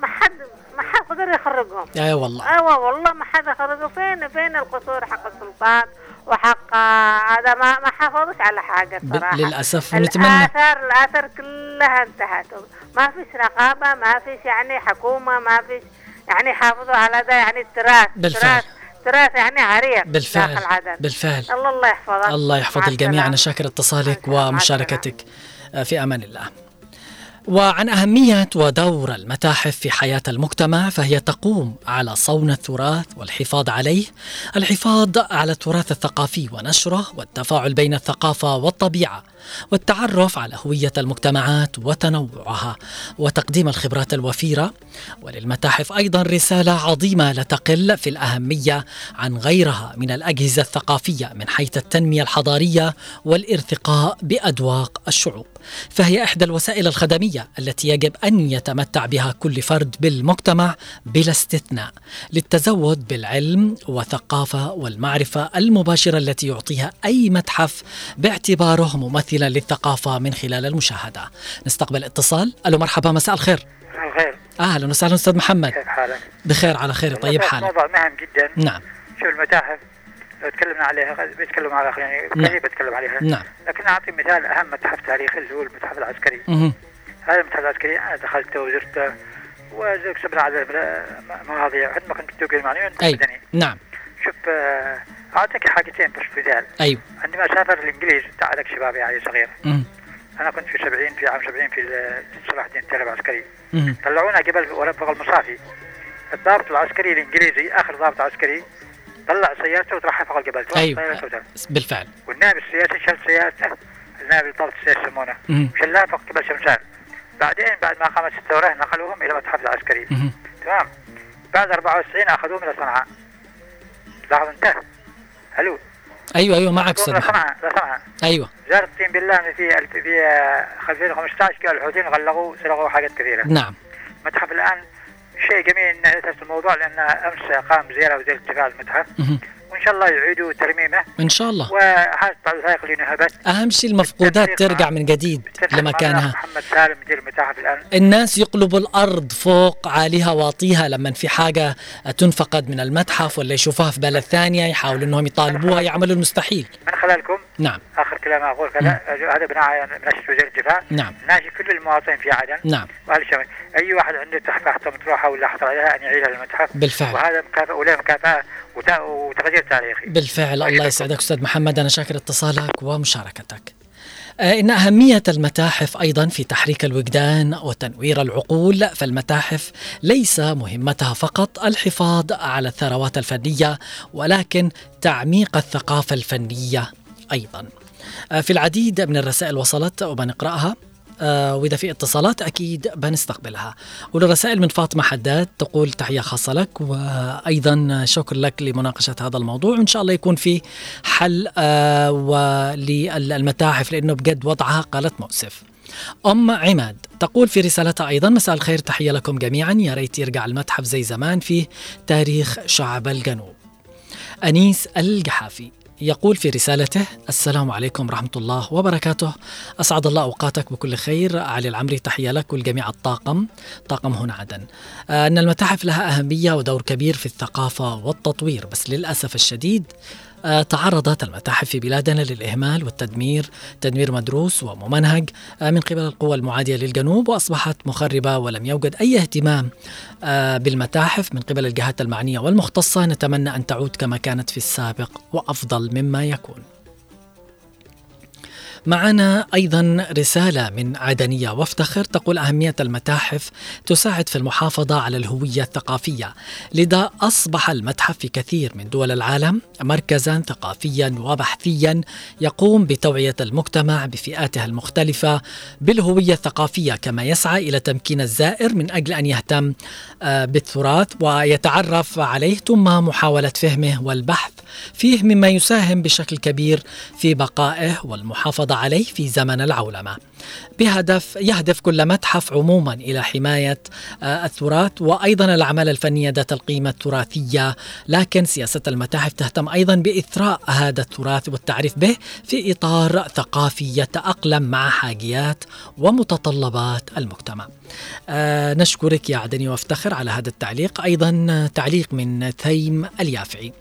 ما حد ما حد قدر يخرجهم. اي والله. أيوه والله ما حد يخرجوا فين فين القصور حق السلطان؟ وحق هذا ما ما حافظوش على حاجة الصراحه للأسف ونتمنى الآثار الآثار كلها انتهت. ما فيش رقابة ما فيش يعني حكومة ما فيش يعني حافظوا على ده يعني التراث بالفعل. تراث تراث يعني عريق بالفعل. داخل عدن بالفعل. الله الله يحفظك الله يحفظ الجميع. أنا شاكر اتصالك. ومشاركتك. آه، في أمان الله. وعن أهمية ودور المتاحف في حياة المجتمع فهي تقوم على صون التراث والحفاظ عليه الحفاظ على التراث الثقافي ونشره والتفاعل بين الثقافة والطبيعة. والتعرف على هوية المجتمعات وتنوعها وتقديم الخبرات الوفيرة. وللمتاحف أيضا رسالة عظيمة لا تقل في الأهمية عن غيرها من الأجهزة الثقافية من حيث التنمية الحضارية والارتقاء بأذواق الشعوب. فهي إحدى الوسائل الخدمية التي يجب أن يتمتع بها كل فرد بالمجتمع بلا استثناء للتزود بالعلم والثقافة والمعرفة المباشرة التي يعطيها أي متحف باعتباره ممثلا للثقافة من خلال المشاهدة. نستقبل اتصال. ألو مرحبا مساء الخير. خير أهلا وسهلا أستاذ محمد. كيف حالك؟ بخير على خير طيب حالك؟ موضوع مهم جدا. نعم. شوف المتاحف لو تكلمنا عليها بيتكلموا على يعني نعم. كثير بيتكلم عليها. نعم. لكن أعطي مثال أهم متحف تاريخي اللي هو المتحف العسكري. مهم. هذا المتحف العسكري أنا دخلته وزرته وزرت سبع عدد من المواضيع عندما كنت توقي المعنوي أي. مدني نعم. شوف آه، أعطيك حاجتين بس مثال أيوه. عندما سافر الإنجليز تعالك شبابي يعني صغير. مهم. أنا كنت في 70 في عام 70 في صلاح الدين التالي العسكري. طلعونا قبل ورا فوق المصافي. الضابط العسكري الإنجليزي آخر ضابط عسكري طلع سيارته وطرحها فوق الجبل كوثر. بالفعل. والنائب السياسي شال سيارته. النائب الضابط السياسي يسمونه. شلها فوق جبل شمسان. بعدين بعد ما قامت الثوره نقلوهم إلى المتحف العسكري. مهم. تمام. بعد 94 أخذوهم إلى صنعاء. لاحظ انت ألو. أيوه أيوه معك إلى صنعاء أيوه. زار الدين بالله في في آه، 2015 قال الحوثيين غلقوا سرقوا حاجات كثيرة. نعم. المتحف الآن شيء جميل إن الموضوع لأن أمس قام زيارة وزير الدفاع المتحف. وان شاء الله يعيدوا ترميمه. إن شاء الله. بعض الوثائق اللي نهبت أهم شيء المفقودات ترجع من جديد لمكانها محمد سالم مدير المتاحف الآن. الناس يقلبوا الأرض فوق عاليها واطيها لما في حاجة تنفقد من المتحف ولا يشوفوها في بلد ثانية يحاولوا أنهم يطالبوها يعملوا المستحيل. من خلالكم؟ نعم. آخر كلام أقول كذا. هذا بناء من نشر وزير الدفاع. نعم. ناشي كل المواطنين في عدن نعم. واهل الشمال أي واحد عنده تحفه مطروحة ولا حصل عليها ان يعيدها للمتحف بالفعل. وهذا مكافاه وله مكافأة وت- وتغيير تاريخي. بالفعل. الله أشكركم. يسعدك أستاذ محمد. أنا شاكر اتصالك ومشاركتك. آه، إن أهمية المتاحف أيضا في تحريك الوجدان وتنوير العقول فالمتاحف ليس مهمتها فقط الحفاظ على الثروات الفنية ولكن تعميق الثقافة الفنية. أيضا. آه، في العديد من الرسائل وصلت وبنقرأها. آه وإذا في اتصالات أكيد بنستقبلها. والرسائل من فاطمة حداد تقول تحية خاصة لك وأيضا شكر لك لمناقشة هذا الموضوع وإن شاء الله يكون في حل آه وللمتاحف لأنه بجد وضعها قالت مؤسف. أم عماد تقول في رسالتها أيضا مساء الخير تحية لكم جميعا. يا ريت يرجع المتحف زي زمان فيه تاريخ شعب الجنوب. أنيس الجحافي يقول في رسالته السلام عليكم ورحمة الله وبركاته. أسعد الله أوقاتك بكل خير. علي العمري تحية لك ولجميع الطاقم. طاقم هنا عدن. آه، أن المتاحف لها أهمية ودور كبير في الثقافة والتطوير بس للأسف الشديد تعرضت المتاحف في بلادنا للإهمال والتدمير تدمير مدروس وممنهج آه، من قبل القوى المعادية للجنوب وأصبحت مخربة ولم يوجد أي اهتمام آه، بالمتاحف. من قبل الجهات المعنية والمختصة نتمنى أن تعود كما كانت في السابق وأفضل مما يكون. معنا أيضا رسالة من عدنية وافتخر تقول أهمية المتاحف تساعد في المحافظة على الهوية الثقافية لذا أصبح المتحف في كثير من دول العالم مركزا ثقافيا وبحثيا يقوم بتوعية المجتمع بفئاته المختلفة بالهوية الثقافية كما يسعى إلى تمكين الزائر من أجل أن يهتم آه، بالتراث ويتعرف عليه ثم محاولة فهمه والبحث فيه مما يساهم بشكل كبير في بقائه والمحافظة عليه في زمن العولمة بهدف يهدف كل متحف عموما إلى حماية آه، التراث وأيضا الأعمال الفنية ذات القيمة التراثية، لكن سياسة المتاحف تهتم أيضا بإثراء هذا التراث والتعريف به في إطار ثقافي يتأقلم مع حاجيات ومتطلبات المجتمع. آه نشكرك يا عدني وافتخر على هذا التعليق، أيضا تعليق من ثيم اليافعي.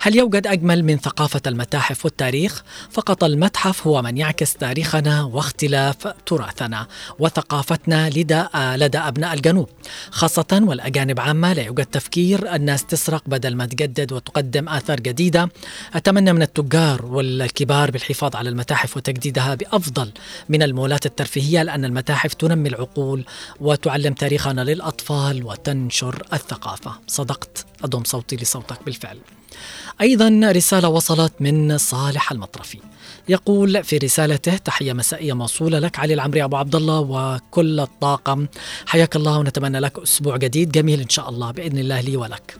هل يوجد أجمل من ثقافة المتاحف والتاريخ؟ فقط المتحف هو من يعكس تاريخنا واختلاف تراثنا وثقافتنا لدى لدى أبناء الجنوب خاصة والأجانب عامة لا يوجد تفكير الناس تسرق بدل ما تجدد وتقدم آثار جديدة أتمنى من التجار والكبار بالحفاظ على المتاحف وتجديدها بأفضل من المولات الترفيهية لأن المتاحف تنمي العقول وتعلم تاريخنا للأطفال وتنشر الثقافة. صدقت أضم صوتي لصوتك بالفعل. أيضا رسالة وصلت من صالح المطرفي. يقول في رسالته تحية مسائية موصولة لك علي العمري أبو عبد الله وكل الطاقم. حياك الله ونتمنى لك أسبوع جديد جميل إن شاء الله بإذن الله لي ولك.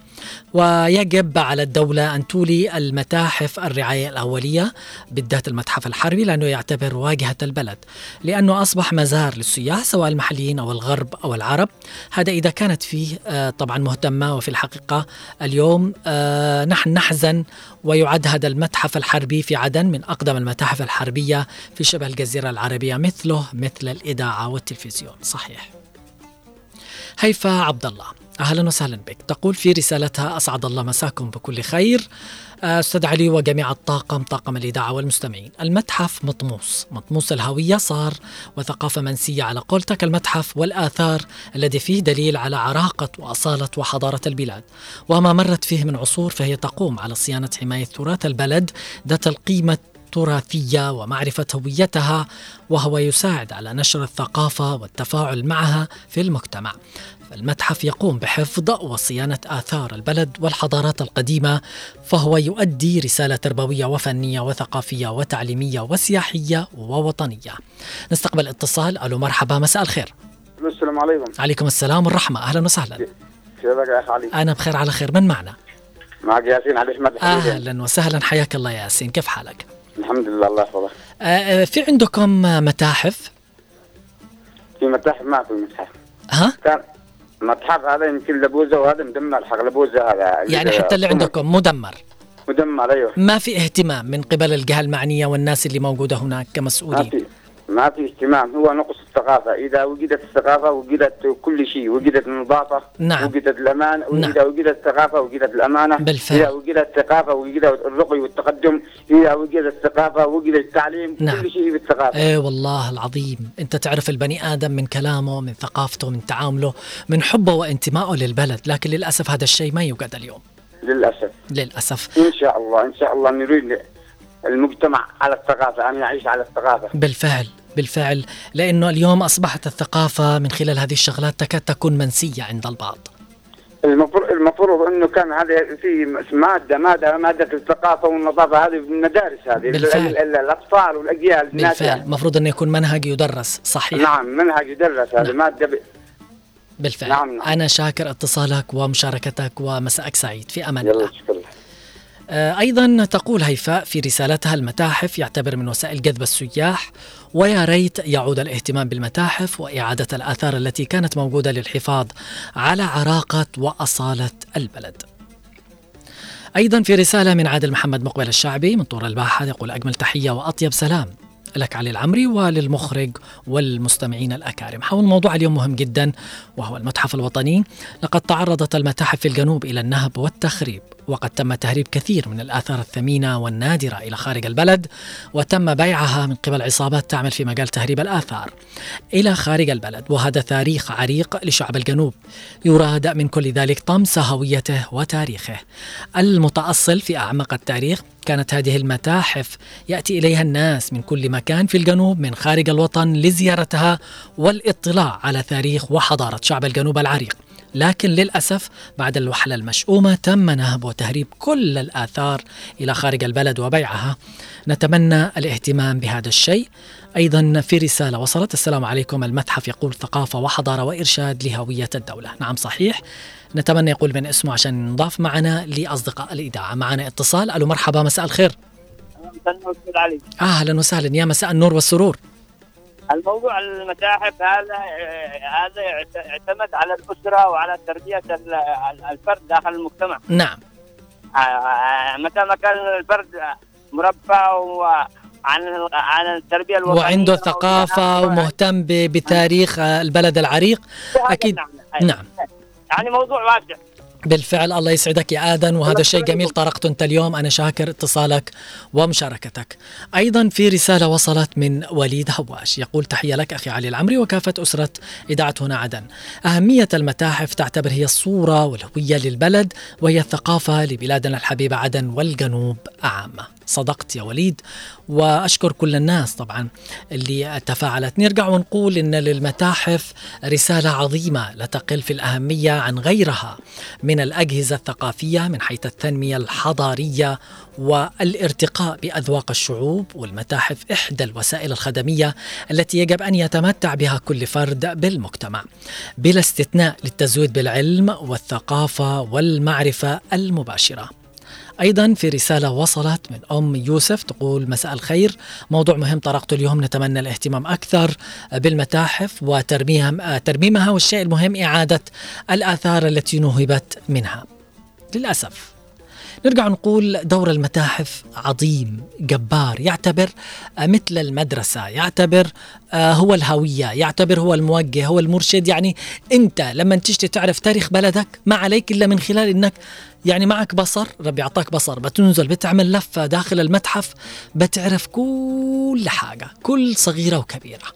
ويجب على الدولة أن تولي المتاحف الرعاية الأولية بالذات المتحف الحربي لأنه يعتبر واجهة البلد. لأنه أصبح مزار للسياح سواء المحليين أو الغرب أو العرب. هذا إذا كانت فيه آه، طبعا مهتمة وفي الحقيقة اليوم آه، نحن نحزن ويعد هذا المتحف الحربي في عدن من أقدم المتاحف الحربية في شبه الجزيرة العربية مثله مثل الإذاعة والتلفزيون. صحيح. هيفا عبد الله أهلا وسهلا بك. تقول في رسالتها أسعد الله مساكم بكل خير. أستاذ علي وجميع الطاقم طاقم الإذاعة والمستمعين. المتحف مطموس. مطموس الهوية صار وثقافة منسية على قولتك. المتحف والآثار الذي فيه دليل على عراقة وأصالة وحضارة البلاد. وما مرت فيه من عصور فهي تقوم على صيانة حماية تراث البلد ذات القيمة التراثية ومعرفة هويتها وهو يساعد على نشر الثقافة والتفاعل معها في المجتمع. المتحف يقوم بحفظ وصيانة آثار البلد والحضارات القديمة فهو يؤدي رسالة تربوية وفنية وثقافية وتعليمية وسياحية ووطنية. نستقبل اتصال. ألو مرحبا مساء الخير. السلام عليكم. عليكم السلام والرحمة. أهلا وسهلا. كيفك يا أخ علي؟ أنا بخير على خير. من معنا؟ معك ياسين علي احمد أهلا وسهلا. حياك الله يا ياسين. كيف حالك؟ الحمد لله الله يحفظك. آه، آه، في عندكم متاحف؟ في متاحف ما في متاحف. ها؟ كان متحف هذا يمكن لبوزة وهذا مدمر حق لبوزة هذا. يعني حتى اللي عندكم مدمر. مدمر أيوه. ما في اهتمام من قبل الجهة المعنية والناس اللي موجودة هناك ما كمسؤولين في. ما في اهتمام هو نقص الثقافة. إذا وجدت الثقافة وجدت كل شيء. وجدت النظافة نعم. وجدت الأمان. نعم. وإذا وجدت الثقافة وجدت الأمانة. بالفعل. إذا وجدت الثقافة وجدت الرقي والتقدم. إذا وجدت الثقافة وجد التعليم. نعم. كل شيء بالثقافة إيه والله العظيم. أنت تعرف البني آدم من كلامه من ثقافته من تعامله من حبه وانتمائه للبلد. لكن للأسف هذا الشيء ما يوجد اليوم. للأسف. للأسف. إن شاء الله إن شاء الله نريد المجتمع على الثقافة ان يعيش على الثقافة بالفعل بالفعل لأنه اليوم أصبحت الثقافة من خلال هذه الشغلات تكاد تكون منسية عند البعض المفروض المفروض إنه كان هذا في مادة مادة مادة الثقافة والنظافة هذه في المدارس هذه بالفعل. ال- ال- الأطفال والأجيال بالفعل. المفروض انه يكون منهج يدرس صحيح نعم منهج يدرس هذه نعم. مادة ب... بالفعل نعم، نعم. أنا شاكر اتصالك ومشاركتك ومساءك سعيد في أمان يلا الله شكرا أيضا تقول هيفاء في رسالتها المتاحف يعتبر من وسائل جذب السياح ويا ريت يعود الاهتمام بالمتاحف وإعادة الآثار التي كانت موجودة للحفاظ على عراقة وأصالة البلد. أيضا في رسالة من عادل محمد مقبل الشعبي من طور الباحة يقول أجمل تحية وأطيب سلام لك علي العمري وللمخرج والمستمعين الأكارم. حول موضوع اليوم مهم جدا وهو المتحف الوطني. لقد تعرضت المتاحف في الجنوب إلى النهب والتخريب. وقد تم تهريب كثير من الآثار الثمينة والنادرة إلى خارج البلد وتم بيعها من قبل عصابات تعمل في مجال تهريب الآثار إلى خارج البلد وهذا تاريخ عريق لشعب الجنوب. يراد من كل ذلك طمس هويته وتاريخه. المتأصل في أعماق التاريخ كانت هذه المتاحف يأتي إليها الناس من كل مكان في الجنوب من خارج الوطن لزيارتها والاطلاع على تاريخ وحضارة شعب الجنوب العريق. لكن للأسف بعد الوحلة المشؤومة تم نهب وتهريب كل الآثار إلى خارج البلد وبيعها. نتمنى الاهتمام بهذا الشيء. أيضا في رسالة وصلت. السلام عليكم. المتحف يقول ثقافة وحضارة وإرشاد لهوية الدولة. نعم صحيح. نتمنى يقول من إسمه عشان نضاف معنا لأصدقاء الإذاعة معنا اتصال. ألو مرحبا. مساء الخير. أهلا وسهلا. يا مساء النور والسرور. الموضوع المتاحف هذا هذا يعتمد على الأسرة وعلى تربية ال- ال- الفرد داخل المجتمع. نعم. آه، متى ما كان الفرد مربى وعن عن التربية الوطنية وعنده ثقافة ومهتم بتاريخ آه، البلد العريق أكيد. نعم نعم. يعني موضوع واسع بالفعل الله يسعدك يا آدم. وهذا شيء جميل طرقته أنت اليوم. أنا شاكر اتصالك ومشاركتك. أيضا في رسالة وصلت من وليد هواش. يقول تحية لك أخي علي العمري وكافة أسرة إذاعة هنا عدن. أهمية المتاحف تعتبر هي الصورة والهوية للبلد وهي الثقافة لبلادنا الحبيبة عدن والجنوب عامة صدقت يا وليد وأشكر كل الناس طبعا اللي تفاعلت. نرجع ونقول إن للمتاحف رسالة عظيمة لا تقل في الأهمية عن غيرها من الأجهزة الثقافية من حيث التنمية الحضارية والارتقاء بأذواق الشعوب والمتاحف إحدى الوسائل الخدمية التي يجب أن يتمتع بها كل فرد بالمجتمع. بلا استثناء للتزويد بالعلم والثقافة والمعرفة المباشرة. أيضا في رسالة وصلت من أم يوسف تقول مساء الخير. موضوع مهم طرقته اليوم نتمنى الاهتمام أكثر بالمتاحف وترميمها ترميمها والشيء المهم إعادة الآثار التي نهبت منها. للأسف نرجع نقول دور المتاحف عظيم جبار يعتبر مثل المدرسة يعتبر آه، هو الهوية يعتبر هو الموجه هو المرشد. يعني أنت لما تجي تعرف تاريخ بلدك ما عليك إلا من خلال أنك يعني معك بصر ربي أعطاك بصر بتنزل بتعمل لفة داخل المتحف بتعرف كل حاجة كل صغيرة وكبيرة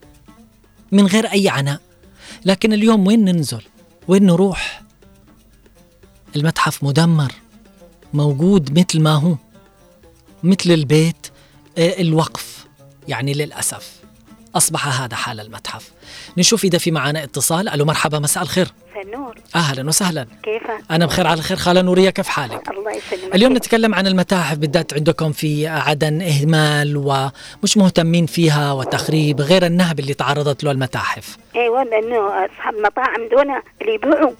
من غير أي عناء. لكن اليوم وين ننزل؟ وين نروح؟ المتحف مدمر موجود مثل ما هو مثل البيت آه، الوقف يعني للأسف أصبح هذا حال المتحف. نشوف إذا في معنا اتصال. ألو مرحبا مساء الخير. فنور أهلا وسهلا. كيفك؟ أنا بخير على خير. خالة نورية كيف حالك؟ الله يسلمك. اليوم نتكلم عن المتاحف بالذات عندكم في عدن إهمال ومش مهتمين فيها وتخريب غير النهب اللي تعرضت له المتاحف. أيوه لأنه أصحاب المطاعم دول اللي يبيعوا.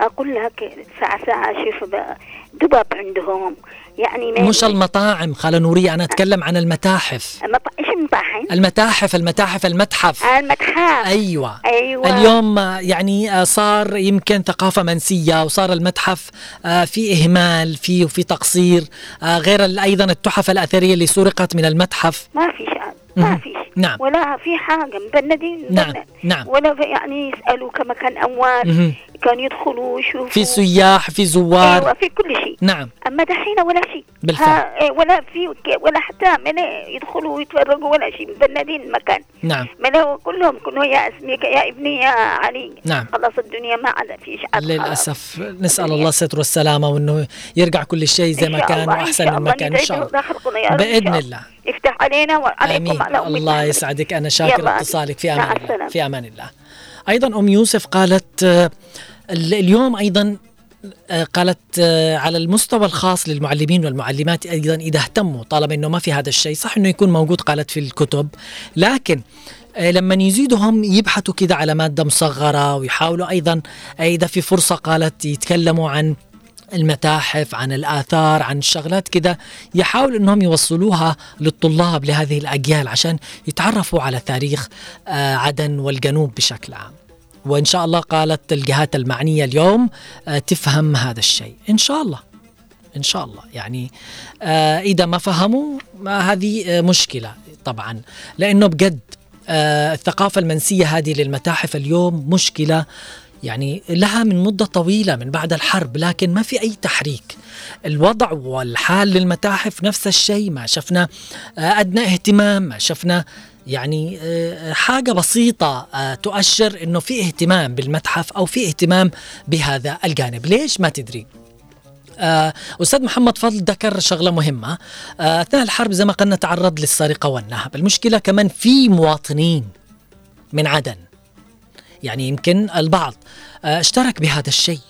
أقول لك ساعة ساعة شوف بقى دباب عندهم. يعني ما مش المطاعم خالة نورية أنا أتكلم عن المتاحف. المط... إيش المطاعم؟ المتاحف المتاحف المتحف. المتحف. أيوه. أيوه. اليوم يعني آه، صار يمكن ثقافة منسية وصار المتحف آه، في إهمال فيه وفي تقصير آه، غير أيضا التحف الأثرية اللي سرقت من المتحف. ما في شيء ما. في نعم. ولا في حاجة مبندين. نعم. نعم. ولا في يعني يسألوا كما كان اول كانوا يدخلوا ويشوفوا في سياح في زوار. أيوه في كل شيء. نعم. أما دحين ولا شيء. بالفعل. إيه، ولا في ولا حتى من يدخلوا ويتفرجوا ولا شيء مبندين المكان نعم. من هو كلهم كلهم يا اسمك يا ابني يا علي. نعم. خلاص الدنيا ما عاد في شيء. للأسف. نسأل الله الستر والسلامة وإنه يرجع كل شيء زي ما كان وأحسن مما كان إن شاء الله. بإذن الله. افتح علينا وعليكم آمين. على الله. يسعدك. أنا شاكر. اتصالك في أمان الله. في أمان الله. أيضا أم يوسف قالت آه، ال- اليوم أيضا آه، قالت آه، على المستوى الخاص للمعلمين والمعلمات أيضا إذا اهتموا طالما إنه ما في هذا الشيء. صح إنه يكون موجود قالت في الكتب. لكن لما يزيدهم يبحثوا كده على مادة مصغرة ويحاولوا أيضا إذا في فرصة قالت يتكلموا عن المتاحف عن الآثار عن الشغلات كده يحاولوا أنهم يوصلوها للطلاب لهذه الأجيال عشان يتعرفوا على تاريخ آه، عدن والجنوب بشكل عام. وإن شاء الله قالت الجهات المعنية اليوم آه، تفهم هذا الشيء. إن شاء الله. إن شاء الله. يعني آه، إذا ما فهموا ما هذه مشكلة طبعا. لأنه بجد الثقافة المنسية هذه للمتاحف اليوم مشكلة يعني لها من مدة طويلة من بعد الحرب لكن ما في أي تحريك. الوضع والحال للمتاحف نفس الشيء ما شفنا آه، أدنى اهتمام ما شفنا يعني آه، حاجة بسيطة آه، تؤشر أنه في اهتمام بالمتحف أو في اهتمام بهذا الجانب. ليش؟ ما تدري. آه، أستاذ محمد فضل ذكر شغلة مهمة. آه، أثناء الحرب زي ما قلنا تعرض للسرقة والنهب. المشكلة كمان في مواطنين من عدن. يعني يمكن البعض. آه، اشترك بهذا الشيء.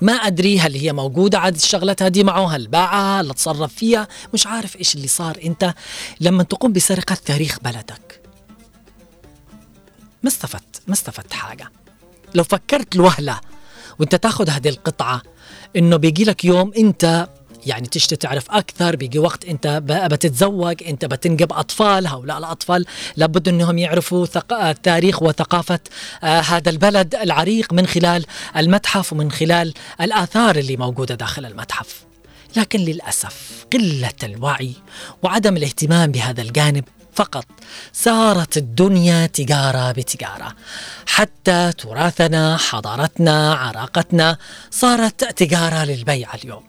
ما أدري هل هي موجودة عاد الشغلات هذه معه هل باعها هل تصرف فيها؟ مش عارف إيش اللي صار. أنت لما تقوم بسرقة تاريخ بلدك. ما استفدت ما استفدت حاجة. لو فكرت الوهلة وأنت تاخذ هذه القطعة إنه بيجي لك يوم أنت يعني تشتي تعرف أكثر بيجي وقت أنت بتتزوج أنت بتنجب أطفال هؤلاء الأطفال لابد أنهم يعرفوا ثق... تاريخ وثقافة آه هذا البلد العريق من خلال المتحف ومن خلال الآثار اللي موجودة داخل المتحف. لكن للأسف قلة الوعي وعدم الاهتمام بهذا الجانب فقط صارت الدنيا تجارة بتجارة. حتى تراثنا حضارتنا عراقتنا صارت تجارة للبيع اليوم.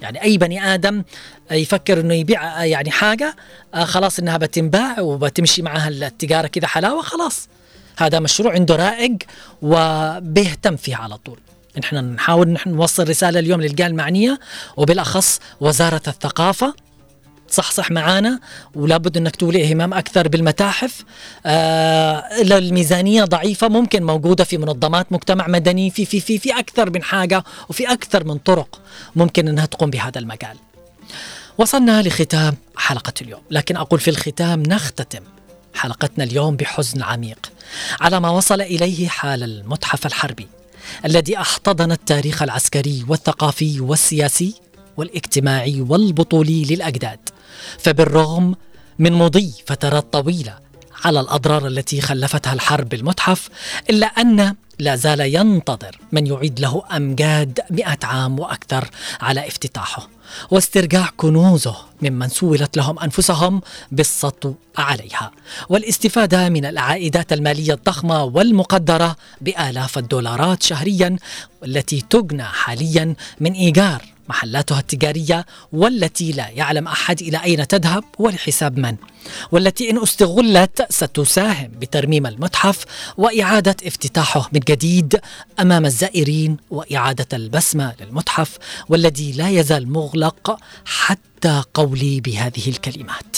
يعني أي بني آدم يفكر إنه يبيع يعني حاجة آه، خلاص إنها بتنباع وبتمشي معها التجارة كذا حلاوة خلاص. هذا مشروع عنده رائج وبيهتم فيه على طول. نحن نحاول نحن نوصل رسالة اليوم للجهة المعنية وبالأخص وزارة الثقافة صحصح معانا ولابد أنك تولي اهتمام أكثر بالمتاحف آه الميزانية ضعيفة ممكن موجودة في منظمات مجتمع مدني في في في في أكثر من حاجة وفي أكثر من طرق ممكن إنها تقوم بهذا المجال. وصلنا لختام حلقة اليوم، لكن أقول في الختام نختتم حلقتنا اليوم بحزن عميق على ما وصل إليه حال المتحف الحربي الذي أحتضن التاريخ العسكري والثقافي والسياسي والإجتماعي والبطولي للأجداد فبالرغم من مضي فترات طويلة على الأضرار التي خلفتها الحرب بالمتحف إلا أن لا زال ينتظر من يعيد له أمجاد مئة عام وأكثر على افتتاحه. واسترجاع كنوزه ممن سولت لهم أنفسهم بالسطو عليها. والاستفادة من العائدات المالية الضخمة والمقدرة بآلاف الدولارات شهريا والتي تجنى حاليا من إيجار محلاتها التجارية والتي لا يعلم أحد إلى أين تذهب ولحساب من. والتي إن استغلت ستساهم بترميم المتحف وإعادة افتتاحه من جديد أمام الزائرين وإعادة البسمة للمتحف والذي لا يزال مغلق حتى قولي بهذه الكلمات.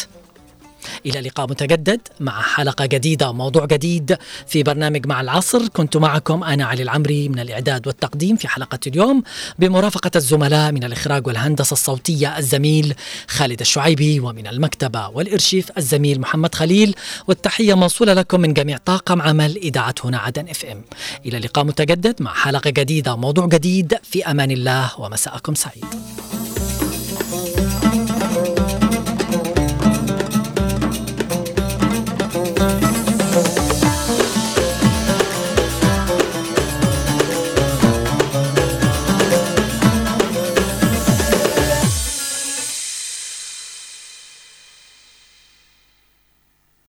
إلى لقاء متجدد مع حلقة جديدة وموضوع جديد في برنامج مع العصر. كنت معكم أنا علي العمري من الإعداد والتقديم في حلقة اليوم بمرافقة الزملاء من الإخراج والهندسة الصوتية الزميل خالد الشعيبي ومن المكتبة والإرشيف الزميل محمد خليل. والتحية موصولة لكم من جميع طاقم عمل إذاعة هنا عدن إف إم. إلى لقاء متجدد مع حلقة جديدة وموضوع جديد. في أمان الله ومساءكم سعيد.